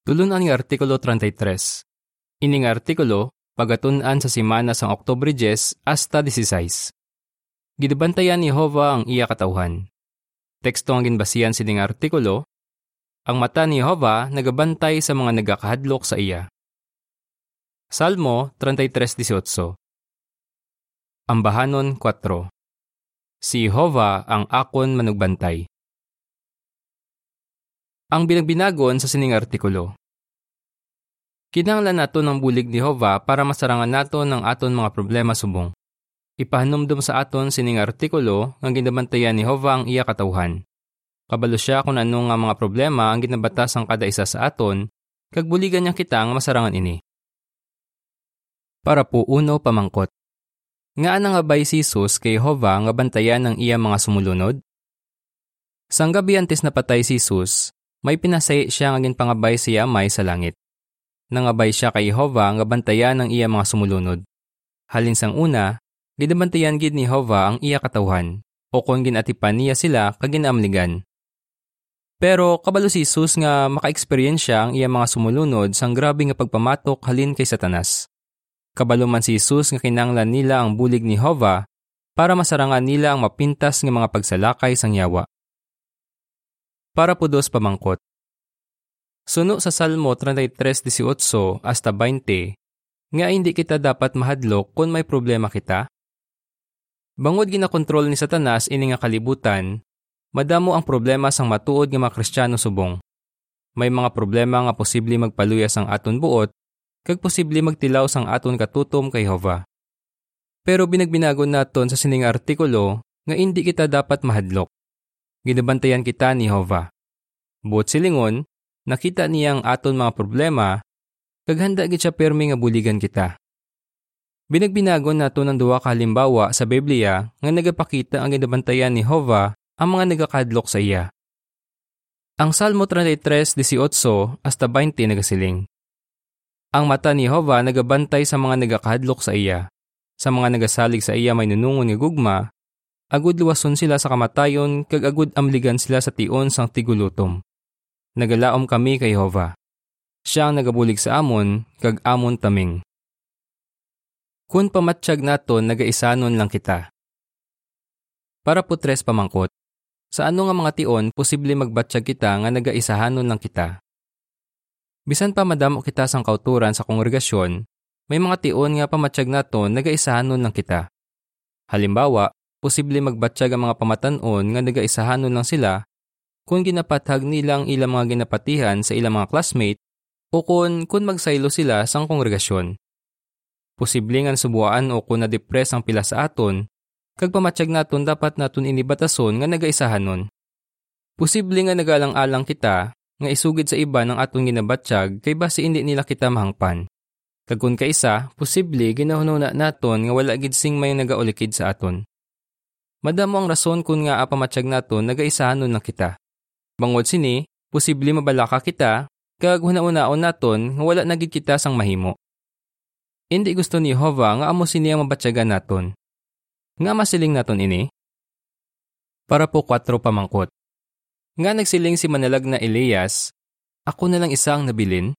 Tulunan ng Artikulo 33. Ining artikulo, pagatunan sa simana sang Oktobre 10 hasta 16. Gidabantayan ni Jehova ang iya katauhan. Teksto ang ginbasihan sining artikulo, ang mata ni Jehova nagabantay sa mga nagakahadlok sa iya. Salmo 33.18 Ambahanon 4 Si Jehova ang akon manugbantay. Ang binagbinagon sa sining artikulo. Kinanglan nato ng bulig ni Jehova para masarangan nato ng aton mga problema subong. Ipahanumdum sa aton sining artikulo nga ginabantayan ni Jehova ang iya katauhan. Kabalo siya kung ano nga mga problema ang ginabatas ang kada isa sa aton, kag buligan niya kita nga masarangan ini. Para po uno pamangkot. Nga nga bay si Jesus kay Jehova nga bantayan ng iya mga sumulunod? Sang gabi antes na patay si Jesus, may pinasay siya nga pangabay siya may sa langit. Nangabay siya kay Jehova nga bantayan ng iya mga sumulunod. Halin sang una, gidabantayan gid ni Jehova ang iya katawhan, o kung ginatipan niya sila kaginamligan. Pero kabalo si Jesus nga maka-experience siya ang iya mga sumulunod sang grabe nga pagpamatok halin kay Satanas. Kabalo man si Jesus nga kinanglan nila ang bulig ni Jehova para masarangan nila ang mapintas nga mga pagsalakay sang yawa para po dos pamangkot. Suno sa Salmo 33.18 hasta 20, nga hindi kita dapat mahadlok kung may problema kita. Bangod ginakontrol ni Satanas ini nga kalibutan, madamo ang problema sang matuod nga mga Kristiyano subong. May mga problema nga posible magpaluya sang aton buot, kag posible magtilaw sang aton katutom kay Jehova. Pero binagbinagon naton sa sining artikulo nga hindi kita dapat mahadlok ginabantayan kita ni Jehova. Buot silingon, nakita niya ang aton mga problema, kaghanda gid siya permi nga buligan kita. Binagbinagon nato ng duwa ka halimbawa sa Biblia nga nagapakita ang ginabantayan ni Jehova ang mga nagakadlok sa iya. Ang Salmo 33:18 hasta 20 nagasiling. Ang mata ni Jehova nagabantay sa mga nagakadlok sa iya. Sa mga nagasalig sa iya may nunungon nga gugma, agud luwason sila sa kamatayon kag agud amligan sila sa tion sang tigulutom. Nagalaom kami kay Jehova. Siya ang nagabulig sa amon kag amon taming. Kun pamatsyag naton nagaisanon lang kita. Para po tres pamangkot. Sa ano nga mga tion posible magbatsyag kita nga nagaisahanon lang kita. Bisan pa madamo kita sang kauturan sa kongregasyon, may mga tion nga pamatsyag naton nagaisahanon lang kita. Halimbawa, posible magbatsyag ang mga pamatanon nga nagaisahanon lang sila kung ginapathag nila ang ilang mga ginapatihan sa ilang mga classmate o kung, kung magsaylo sila sang kongregasyon. Posible nga subuan o kung na-depress ang pila sa aton, kag pamatsyag naton dapat naton inibatason nga nagaisahanon. Posible nga nagalang-alang kita nga isugid sa iba ng aton ginabatsyag kay base hindi nila kita mahangpan. Kag kun kaisa, posible ginahununa naton nga wala gid sing may nagaulikid sa aton. Madamo ang rason kung nga apamatsyag nato nagaisahanon na kita. Bangod sini, posible mabalaka kita, kag hunaon naton nga wala nagid kita sang mahimo. Hindi gusto ni Jehovah nga amo sini ang mabatsyagan naton. Nga masiling naton ini? Para po kwatro pamangkot. Nga nagsiling si manalag na Elias, ako na lang isang nabilin.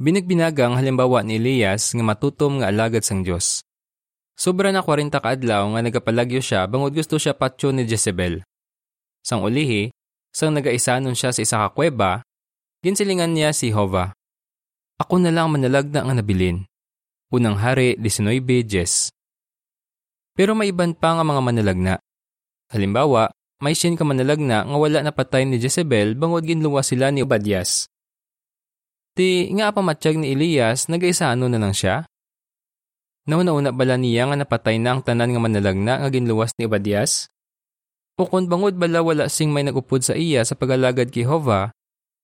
Binagbinagang halimbawa ni Elias nga matutom nga alagad sang Diyos. Sobra na 40 kaadlaw nga nagapalagyo siya bangod gusto siya patyo ni Jezebel. Sang ulihi, sang nagaisanon siya sa isa ka kuweba, ginsilingan niya si Hova. Ako na lang manalag na ang nabilin. Unang hari 19.10 Pero may iban pa nga mga manalagna. Halimbawa, may sin ka manalagna nga wala na patay ni Jezebel bangod ginluwa sila ni Obadias. Ti nga pamatsyag ni Elias nagaisano na lang siya? Nauna-una bala niya nga napatay na ang tanan nga manalagna nga ginluwas ni Obadias? O kung bangod bala wala sing may nagupod sa iya sa pagalagad kay Hova,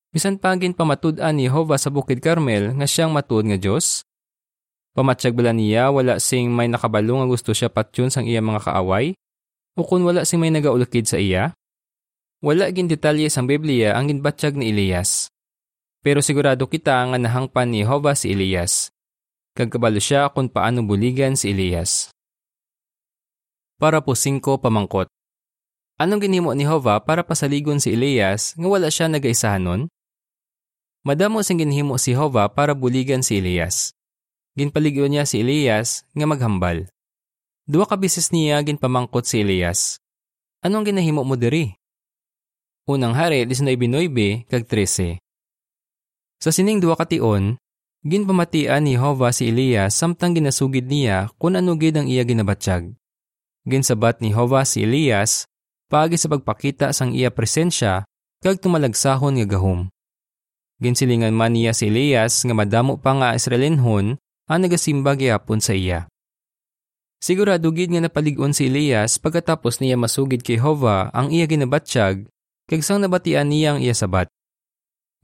bisan pagin pamatud-an ni Hova sa Bukid Carmel nga siyang matud nga Dios? Pamatsyag bala niya wala sing may nakabalo nga gusto siya patyon sang iya mga kaaway? O kung wala sing may nagaulakid sa iya? Wala gin detalye sang Biblia ang ginbatsyag ni Elias. Pero sigurado kita nga nahangpan ni Hova si Elias kagkabalo siya kung paano buligan si Elias. Para po singko pamangkot. Anong ginimo ni Hova para pasaligon si Elias nga wala siya nagaisahanon? Madamo sing ginhimo si Hova para buligan si Elias. Ginpaligyo niya si Elias nga maghambal. Duwa ka bisis niya ginpamangkot si Elias. Anong ginahimo mo diri? Unang hari 19.9 kag 13. Sa sining duwa ka tion, ginpamatian ni Hova si Elias samtang ginasugid niya kung ano gid ang iya ginabatsyag. Ginsabat ni Hova si Elias paagi sa pagpakita sang iya presensya kag tumalagsahon nga gahom. Ginsilingan man niya si Elias nga madamo pa nga Israelenhon ang nagasimba gyapon sa iya. Sigurado gid nga napaligon si Elias pagkatapos niya masugid kay Hova ang iya ginabatsyag kag sang nabatian niya ang iya sabat.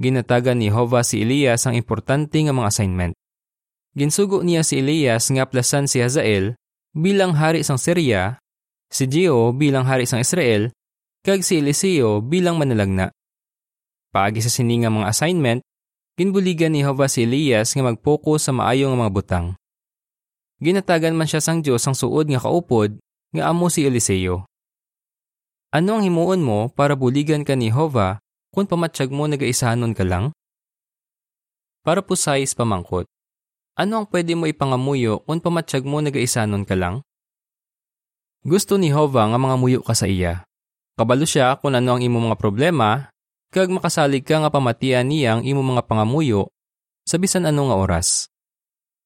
Ginatagan ni Hova si Elias ang importante nga mga assignment. Ginsugo niya si Elias nga plasan si Hazael bilang hari sang Syria, si Gio bilang hari sang Israel, kag si Eliseo bilang manalagna. Paagi sa sini nga mga assignment, ginbuligan ni Hova si Elias nga mag-focus sa maayo nga mga butang. Ginatagan man siya sang Dios ang suod nga kaupod nga amo si Eliseo. Ano ang himuon mo para buligan ka ni Hova kung pamatsyag mo nagaisahanon ka lang? Para po size pamangkot. Ano ang pwede mo ipangamuyo kung pamatsyag mo nagaisanon ka lang? Gusto ni Hova nga mga muyo ka sa iya. Kabalo siya kung ano ang imo mga problema kag makasalig ka nga pamatian niya ang imo mga pangamuyo sa bisan ano nga oras.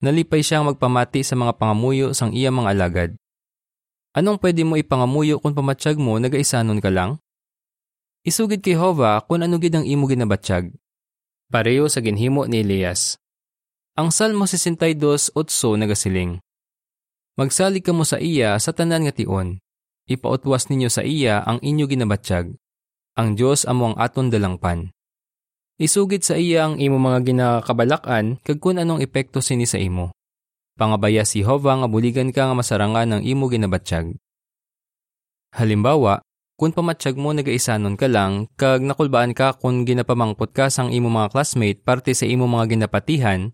Nalipay siyang magpamati sa mga pangamuyo sang iya mga alagad. Anong pwede mo ipangamuyo kung pamatsyag mo nagaisanon ka lang? Isugid kay Hova kung ano gid ang imo ginabatsyag. Pareho sa ginhimo ni Elias. Ang Salmo 62:8 nagasiling. Magsalig ka mo sa iya sa tanan nga tion. Ipautwas ninyo sa iya ang inyo ginabatsyag ang Diyos amo ang aton dalangpan. Isugid sa iya ang imo mga ginakabalakan kag kun anong epekto sini sa imo. Pangabaya si Hova nga buligan ka nga masarangan ng imo ginabatsyag. Halimbawa, kung pamatsyag mo nagaisanon ka lang, kag nakulbaan ka kung ginapamangkot ka sang imo mga classmate parte sa imo mga ginapatihan,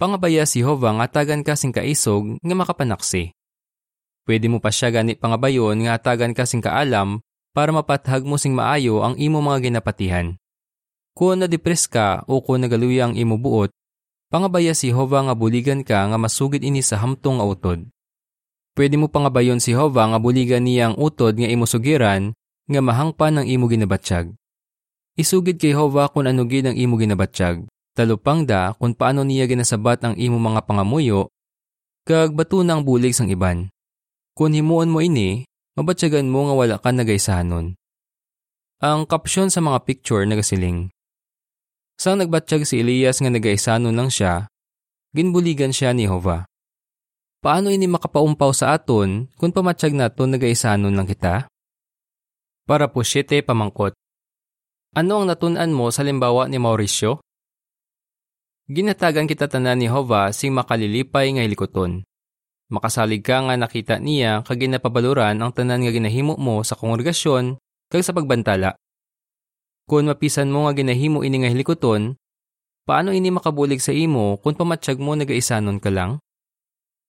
pangabaya si Hova nga tagan ka sing kaisog nga makapanaksi. Pwede mo pa siya gani pangabayon nga tagan ka sing kaalam para mapathag mo sing maayo ang imo mga ginapatihan. Kung na-depress ka o kung nagaluya ang imo buot, pangabaya si Hova nga buligan ka nga masugid ini sa hamtong nga utod. Pwede mo pangabayon si Hova nga buligan niya ang utod nga imo sugiran nga mahangpan ang imo ginabatsyag. Isugid kay Hova kung ano gid ang imo ginabatsyag. Talupang da kung paano niya ginasabat ang imo mga pangamuyo, kag batunang bulig sang iban. Kung himuon mo ini, mabatsyagan mo nga wala ka nagaisahanon. Ang kapsyon sa mga picture nagasiling. Sang nagbatsyag si Elias nga nagaisanon lang siya, ginbuligan siya ni Hova. Paano ini makapaumpaw sa aton kung pamatsyag naton nagaisanon lang kita? Para po siyete pamangkot. Ano ang natunan mo sa limbawa ni Mauricio? Ginatagan kita tanan ni Hova sing makalilipay nga hilikoton. Makasalig ka nga nakita niya kag ginapabaluran ang tanan nga ginahimo mo sa kongregasyon kag sa pagbantala. Kung mapisan mo nga ginahimo ini nga hilikoton, paano ini makabulig sa imo kung pamatsyag mo nagaisanon ka lang?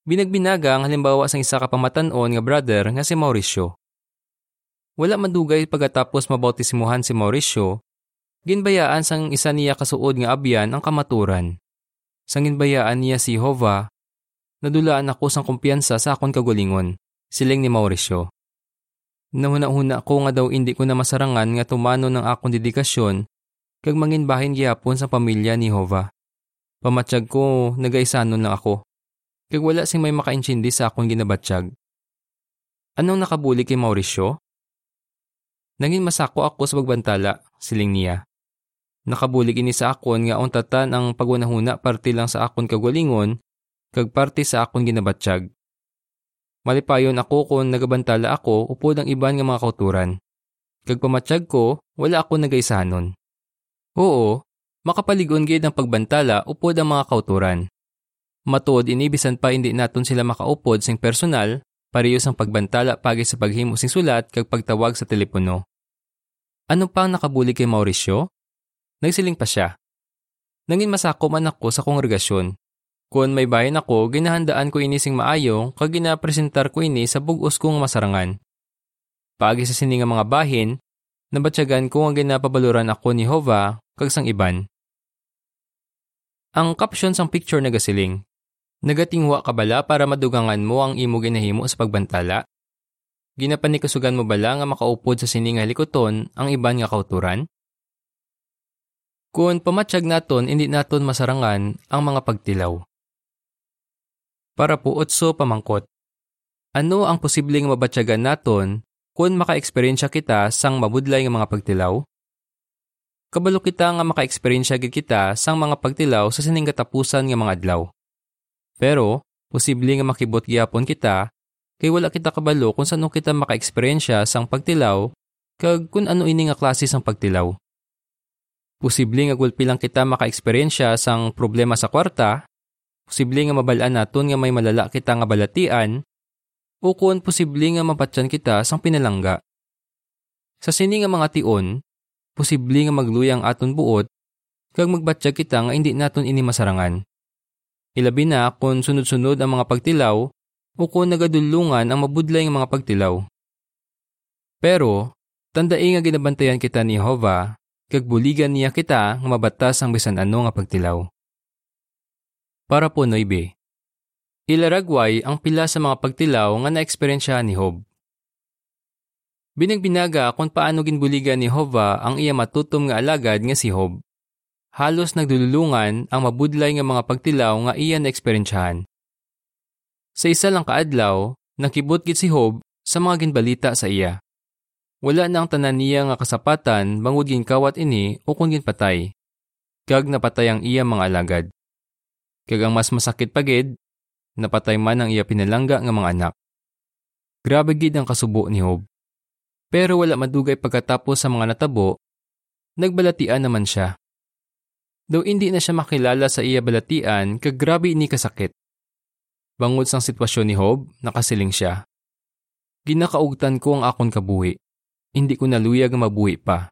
Binagbinaga ang halimbawa sang isa ka pamatanon nga brother nga si Mauricio. Wala madugay pagkatapos mabautismuhan si Mauricio, ginbayaan sang isa niya kasuod nga abyan ang kamaturan. Sang ginbayaan niya si Hova nadulaan ako sang kumpiyansa sa akon kagulingon, siling ni Mauricio. Nahuna-huna ko nga daw hindi ko na masarangan nga tumano ng akong dedikasyon kag manginbahin gyapon sa pamilya ni Hova. Pamatsyag ko, nagaisanon lang ako. Kag wala sing may makaintindi sa akong ginabatsyag. Anong nakabuli kay Mauricio? Nangin masako ako sa pagbantala, siling niya. Nakabulig ini sa akon nga untatan ang pagwanahuna parte lang sa akon kagalingon kag parte sa akong ginabatsyag. Malipayon ako kung nagabantala ako upod ang iban nga mga kauturan. Kag pamatsyag ko, wala ako nagaisanon. Oo, makapaligon gid ang pagbantala upod ang mga kauturan. Matod inibisan pa hindi naton sila makaupod sing personal, parehas ang pagbantala pagi sa paghimo sing sulat kag pagtawag sa telepono. Ano pa ang nakabuli kay Mauricio? Nagsiling pa siya. Nangin masako man ako sa kongregasyon kung may bayan ako, ginahandaan ko ini sing maayo kag ginapresentar ko ini sa bugos kong masarangan. Pagi sa sininga mga bahin, nabatyagan ko ang ginapabaluran ako ni Hova kag sang iban. Ang caption sang picture nagasiling. Nagatingwa ka bala para madugangan mo ang imo ginahimo sa pagbantala? Ginapanikasugan mo bala nga makaupod sa sining nga likoton ang iban nga kauturan? Kung pamatsyag naton, hindi naton masarangan ang mga pagtilaw. Para po otso pamangkot. Ano ang posibleng mabatyagan naton kung maka-eksperyensya kita sang mabudlay nga mga pagtilaw? Kabalo kita nga maka-eksperyensya gid kita sang mga pagtilaw sa sining katapusan nga mga adlaw. Pero, posible nga makibot gyapon kita kay wala kita kabalo kung sano kita maka-eksperyensya sang pagtilaw kag kung ano ini nga klase sang pagtilaw. Posible nga gulpi lang kita maka-eksperyensya sang problema sa kwarta, posible nga mabalaan naton nga may malala kita nga balatian, o kung posible nga mapatyan kita sang pinalangga. Sa sini nga mga tion, posible nga magluyang aton buot, kag magbatsyag kita nga hindi naton ini masarangan. Ilabi na kung sunod-sunod ang mga pagtilaw o kung nagadulungan ang mabudlay ng mga pagtilaw. Pero, tandai nga ginabantayan kita ni Jehovah, kag buligan niya kita nga mabatas ang bisan ano nga pagtilaw. Para po noibe. Ilaragway ang pila sa mga pagtilaw nga na-eksperyensya ni Job. Binagbinaga kung paano ginbuligan ni Jehovah ang iya matutom nga alagad nga si Job halos nagdululungan ang mabudlay nga mga pagtilaw nga iya na eksperyensyahan. Sa isa lang kaadlaw, nakibot gid si Job sa mga ginbalita sa iya. Wala na ang tanan niya nga kasapatan bangod kawat ini o kung ginpatay. Kag napatay ang iya mga alagad. Kag ang mas masakit pagid, napatay man ang iya pinalangga nga mga anak. Grabe gid ang kasubo ni Job. Pero wala madugay pagkatapos sa mga natabo, nagbalatian naman siya. Daw hindi na siya makilala sa iya balatian kag grabe ini kasakit. Bangod sang sitwasyon ni Job, nakasiling siya. Ginakaugtan ko ang akon kabuhi. Hindi ko naluyag mabuhi pa.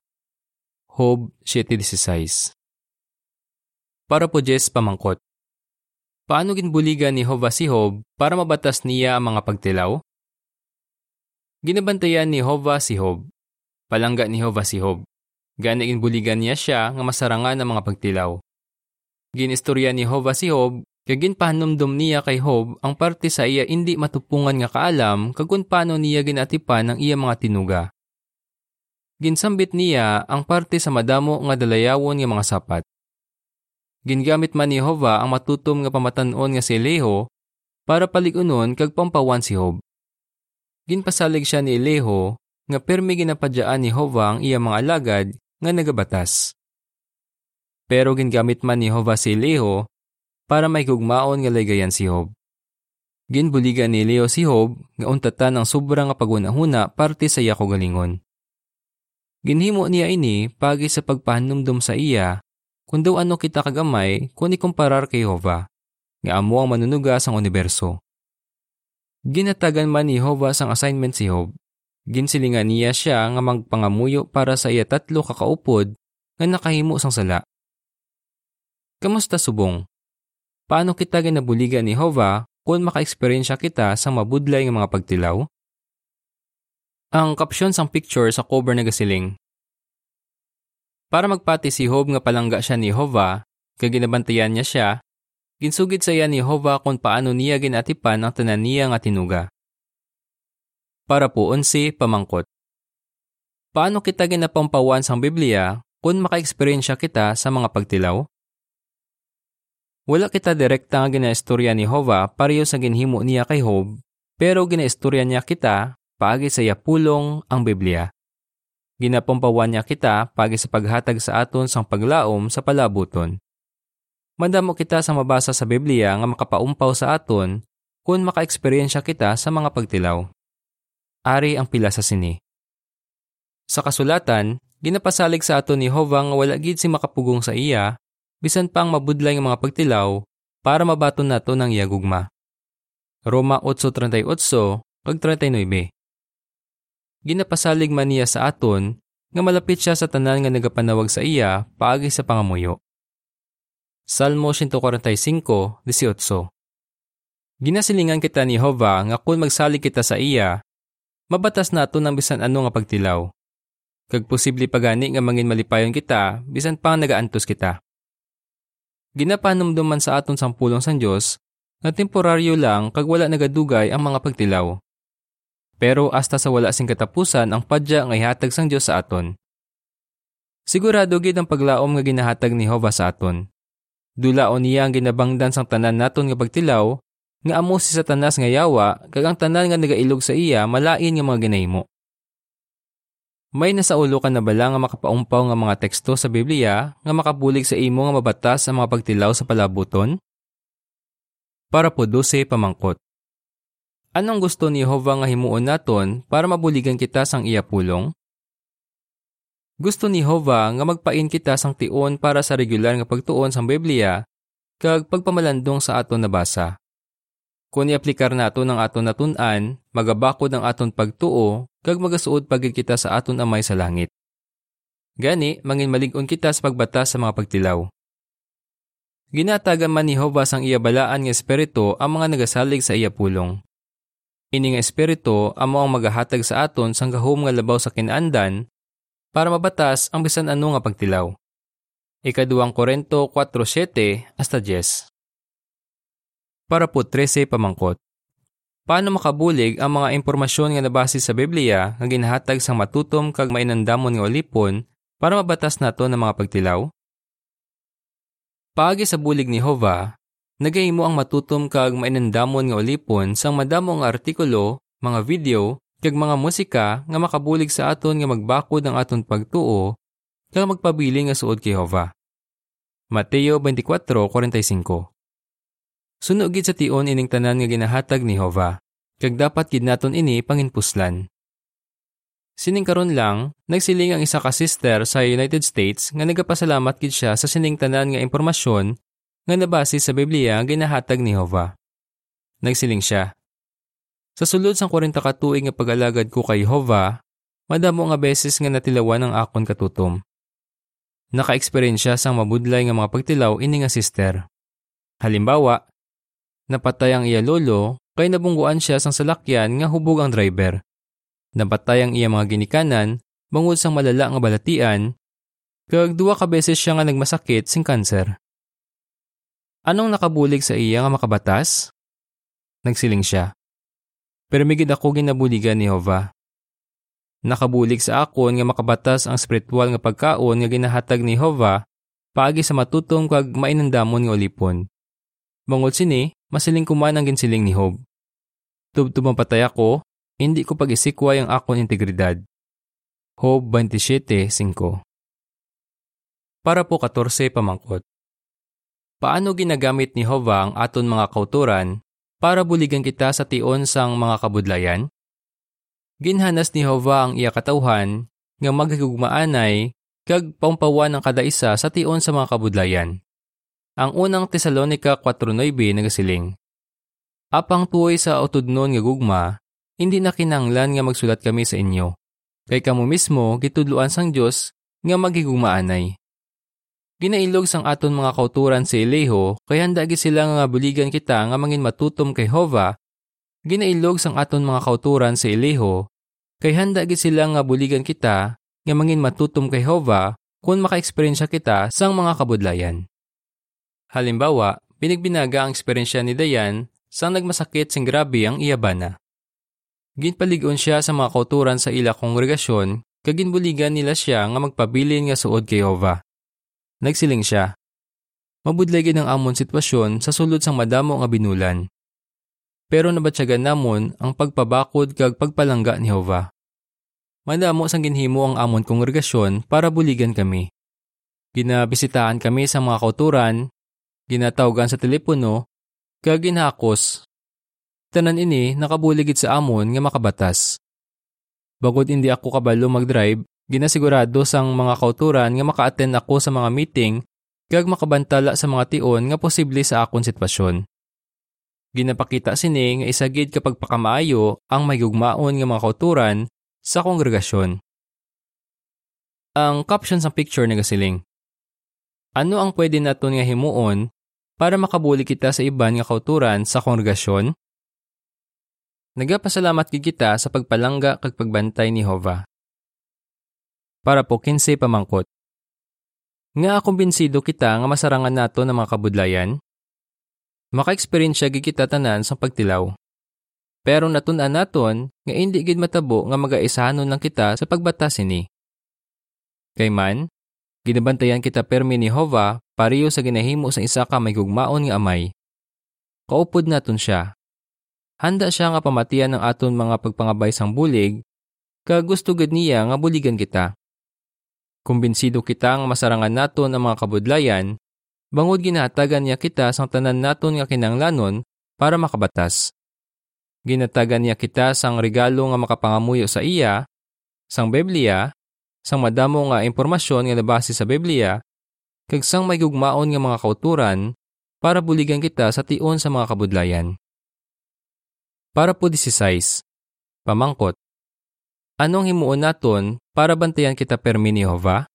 Job 7.16 Para po Jess pamangkot. Paano ginbuligan ni Hova si Job para mabatas niya ang mga pagtilaw? Ginabantayan ni Hova si Job. Palangga ni Hova si Job. Gani buligan niya siya nga masarangan ang mga pagtilaw. Ginistorya ni Hova si Hob, kagin pahanumdum niya kay Hob ang parte sa iya hindi matupungan nga kaalam kagkun paano niya ginatipan ang iya mga tinuga. Ginsambit niya ang parte sa madamo nga dalayawon nga mga sapat. Gingamit man ni Hova ang matutom nga pamatanon nga si Eleho para paligunon kag pampawan si Hob. Ginpasalig siya ni Eleho nga permi ginapadyaan ni Hova ang iya mga alagad nga nagabatas. Pero gingamit man ni Hova si Leho para may gugmaon nga ligayan si Hob. Ginbuligan ni Leo si Hob nga untatan ang sobrang pagunahuna parte sa iya galingon. Ginhimo niya ini pagi sa pagpahanumdum sa iya kung daw ano kita kagamay kung ikumparar kay Hova, nga amo ang manunuga sang universo. Ginatagan man ni Hova sang assignment si Hob Ginsilingan niya siya nga magpangamuyo para sa iya tatlo kakaupod nga nakahimo sang sala. Kamusta subong? Paano kita ginabuligan ni Hova kung maka-eksperyensya kita sa mabudlay nga mga pagtilaw? Ang kapsyon sang picture sa cover na gasiling. Para magpati si Hob nga palangga siya ni Hova, kag ginabantayan niya siya, ginsugid sa iya ni Hova kung paano niya ginatipan ang tanan niya nga tinuga para po onsi pamangkot. Paano kita ginapampawan sang Biblia kung maka-eksperyensya kita sa mga pagtilaw? Wala kita direkta nga ginaistorya ni Hova pareho sa ginhimo niya kay Hob, pero ginaistorya niya kita pagi sa pulong ang Biblia. Ginapampawan niya kita pagi sa paghatag sa aton sang paglaom sa palabuton. Madamo kita sa mabasa sa Biblia nga makapaumpaw sa aton kung maka-eksperyensya kita sa mga pagtilaw ari ang pila sa sini. Sa kasulatan, ginapasalig sa ato ni Hova nga wala gid si makapugong sa iya, bisan pang mabudlay nga mga pagtilaw para mabaton nato ng iya gugma. Roma 8:38 kag 39. Ginapasalig man niya sa aton nga malapit siya sa tanan nga nagapanawag sa iya paagi sa pangamuyo. Salmo 145:18 Ginasilingan kita ni Hova nga kung magsalig kita sa iya, mabatas nato ng bisan ano nga pagtilaw. Kag posible pagani nga mangin malipayon kita, bisan pang nagaantos kita. Ginapanumduman sa aton sang pulong sang Dios nga temporaryo lang kag wala nagadugay ang mga pagtilaw. Pero hasta sa wala sing katapusan ang padya nga ihatag sang Dios sa aton. Sigurado gid ang paglaom nga ginahatag ni Jehova sa aton. Dulaon niya ang ginabangdan sang tanan naton nga pagtilaw nga amo si Satanas nga yawa kag ang tanan nga nagailog sa iya malain nga mga ginahimo. May nasaulo ka na bala nga makapaumpaw nga mga teksto sa Biblia nga makabulig sa imo nga mabatas ang mga pagtilaw sa palabuton? Para po 12 pamangkot. Anong gusto ni Jehovah nga himuon naton para mabuligan kita sang iya pulong? Gusto ni Jehovah nga magpain kita sang tion para sa regular nga pagtuon sang Biblia kag pagpamalandong sa aton nabasa. Kung i-aplikar nato ng aton natunan, magabakod ang aton pagtuo, kag magasuod pagid kita sa aton amay sa langit. Gani, mangin malig-on kita sa pagbatas sa mga pagtilaw. Ginatagan man ni Jehovah sang iya balaan nga espiritu ang mga nagasalig sa iya pulong. Ini nga espiritu amo ang magahatag sa aton sang gahom nga labaw sa kinandan para mabatas ang bisan ano nga pagtilaw. Ikaduang Korento 4.7 hasta 10 para po 13 pamangkot. Paano makabulig ang mga impormasyon nga nabase sa Biblia nga ginahatag sang matutom kag mainandamon nga ulipon para mabatas nato ng mga pagtilaw? Paagi sa bulig ni Hova, nagahimo ang matutom kag mainandamon nga ulipon sang madamo nga artikulo, mga video, kag mga musika nga makabulig sa aton nga magbakod ang aton pagtuo kag magpabili nga suod kay Hova. Mateo 24:45 Suno gid sa tion ining tanan nga ginahatag ni Hova, kag dapat gid naton ini panginpuslan. Sining karon lang, nagsiling ang isa ka sister sa United States nga nagapasalamat gid siya sa sining tanan nga impormasyon nga nabase sa Biblia ginahatag ni Hova. Nagsiling siya. Sa sulod sang 40 ka tuig nga pag-alagad ko kay Hova, madamo nga beses nga natilawan ang akon katutom. Naka-eksperyensya sang mabudlay nga mga pagtilaw ini nga sister. Halimbawa, Napatay ang iya lolo, kay nabungguan siya sang salakyan nga hubog ang driver. Napatay ang iya mga ginikanan, bangod sang malala nga balatian, kag duwa ka beses siya nga nagmasakit sing kanser. Anong nakabulig sa iya nga makabatas? Nagsiling siya. Pero migid ako ginabuligan ni Hova. Nakabulig sa akon nga makabatas ang spiritual nga pagkaon nga ginahatag ni Hova paagi sa matutong kag mainandamon nga ulipon. Bangod sini, masiling kuman ang ginsiling ni Hob. Tubtubang patay ako, hindi ko pag-isikway ang akon integridad. Hob 27.5 Para po 14 pamangkot. Paano ginagamit ni Hova ang aton mga kauturan para buligan kita sa tion sang mga kabudlayan? Ginhanas ni Hova ang iya katawhan nga maghigugmaanay kag paumpawan ng kada isa sa tion sa mga kabudlayan. Ang unang Tesalonika 4.9 nagasiling, Apang tuoy sa utudnon nga gugma, hindi na kinanglan nga magsulat kami sa inyo. Kay kamo mismo gitudluan sang Dios nga magigugmaanay. Ginailog sang aton mga kauturan sa Ileho, kay handa gid sila nga buligan kita nga mangin matutom kay Hova. Ginailog sang aton mga kauturan sa Ileho, kay handa gid sila nga buligan kita nga mangin matutom kay Hova kung maka-eksperyensya kita sang mga kabudlayan. Halimbawa, binigbinaga ang eksperyensya ni Dayan sa nagmasakit sing grabe ang iyabana. Ginpaligon siya sa mga kauturan sa ila kongregasyon, kaginbuligan nila siya nga magpabilin nga suod kay Jehova. Nagsiling siya. Mabudlay ang amon sitwasyon sa sulod sang madamo nga binulan. Pero nabatsyagan namon ang pagpabakod kag pagpalangga ni Jehova. Madamo sang ginhimo ang amon kongregasyon para buligan kami. Ginabisitaan kami sa mga kauturan ginatawgan sa telepono, kag ginhakos. Tanan ini nakabuligid sa amon nga makabatas. Bagod hindi ako kabalo mag-drive, ginasigurado sang mga kauturan nga maka-attend ako sa mga meeting kag makabantala sa mga tion nga posible sa akon sitwasyon. Ginapakita sini nga isagid kapag pakamaayo ang mayugmaon nga mga kauturan sa kongregasyon. Ang caption sa picture nagasiling. Ano ang pwede naton nga himuon para makabuli kita sa iban nga kauturan sa kongregasyon? Nagapasalamat gid kita sa pagpalangga kag pagbantay ni Hova. Para po 15 pamangkot. Nga kumbinsido kita nga masarangan nato ng mga kabudlayan. Maka-experience gid kita tanan sa pagtilaw. Pero natun-an naton nga hindi gid matabo nga magaisahanon lang kita sa pagbata sini. Kay man, ginabantayan kita permi ni Hova pariyo sa ginahimo sa isa ka may gugmaon nga amay. Kaupod naton siya. Handa siya nga pamatian ng aton mga pagpangabay sang bulig, ka gusto gid niya nga buligan kita. Kumbinsido kita nga masarangan naton ang mga kabudlayan, bangod ginatagan niya kita sang tanan naton nga kinanglanon para makabatas. Ginatagan niya kita sang regalo nga makapangamuyo sa iya, sang Biblia, sang madamo nga impormasyon nga nabase sa Biblia, kag sang may gugmaon nga mga kauturan para buligan kita sa tion sa mga kabudlayan. Para po 16. Pamangkot. Anong himuon naton para bantayan kita permi ni Jehova?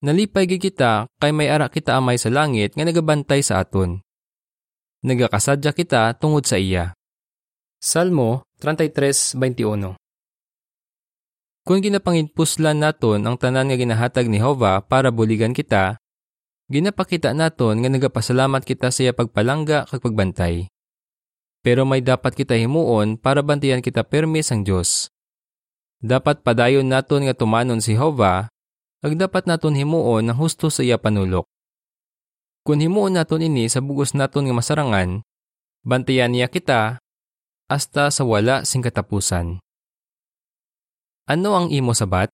Nalipay kita kay may ara kita amay sa langit nga nagabantay sa aton. Nagakasadya kita tungod sa iya. Salmo 33:21 Kung ginapanginpuslan naton ang tanan nga ginahatag ni Jehova para buligan kita, ginapakita naton nga nagapasalamat kita sa iya pagpalangga kag pagbantay. Pero may dapat kita himuon para bantayan kita permi sang Dios. Dapat padayon naton nga tumanon si Jehova, ag dapat naton himuon ang husto sa iya panulok. Kung himuon naton ini sa bugos naton nga masarangan, bantayan niya kita hasta sa wala sing katapusan. Ano ang imo sabat?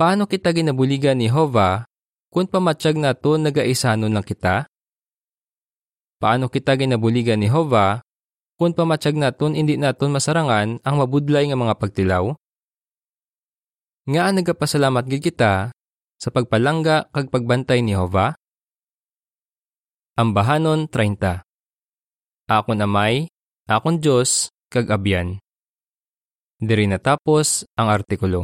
Paano kita ginabuligan ni Hova kung pamatsyag nato nagaisanon lang kita? Paano kita ginabuligan ni Hova kung pamatsyag naton hindi naton masarangan ang mabudlay nga mga pagtilaw? Nga nagapasalamat gid kita sa pagpalangga kag pagbantay ni Hova? Ambahanon 30 Ako namay akon Diyos kag abyan. Diri natapos ang artikulo.